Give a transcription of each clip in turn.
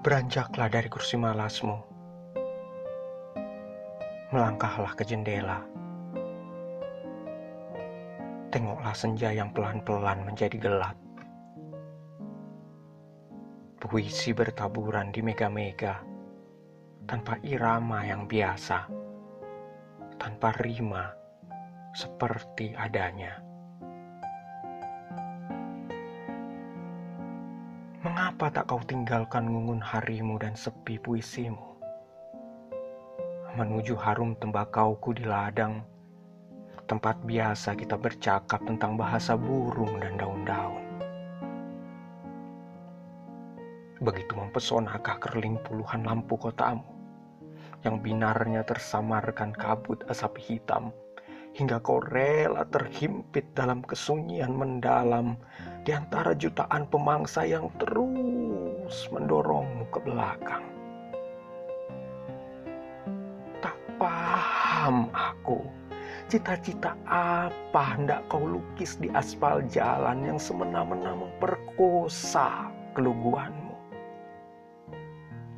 Beranjaklah dari kursi malasmu. Melangkahlah ke jendela. Tengoklah senja yang pelan-pelan menjadi gelap. Puisi bertaburan di mega-mega, tanpa irama yang biasa, tanpa rima seperti adanya. Mengapa tak kau tinggalkan ngungun harimu dan sepi puisimu? Menuju harum tembakauku di ladang, tempat biasa kita bercakap tentang bahasa burung dan daun-daun. Begitu mempesonakah kerling puluhan lampu kotamu, yang binarnya tersamarkan kabut asap hitam, hingga kau rela terhimpit dalam kesunyian mendalam di antara jutaan pemangsa yang terus mendorongmu ke belakang. Tak paham aku Cita-cita apa hendak kau lukis di aspal jalan yang semena-mena memperkosa keluguanmu?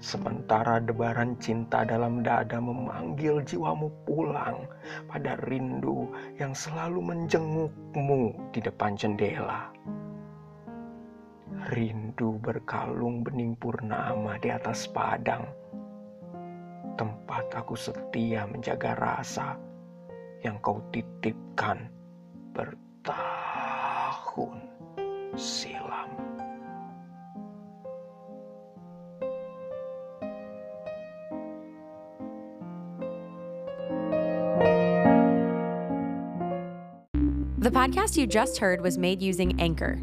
Sementara debaran cinta dalam dada memanggil jiwamu pulang pada rindu yang selalu menjengukmu di depan jendela. Rindu berkalung bening purnama di atas padang. Tempat aku setia menjaga rasa yang kau titipkan bertahun silam. The podcast you just heard was made using Anchor.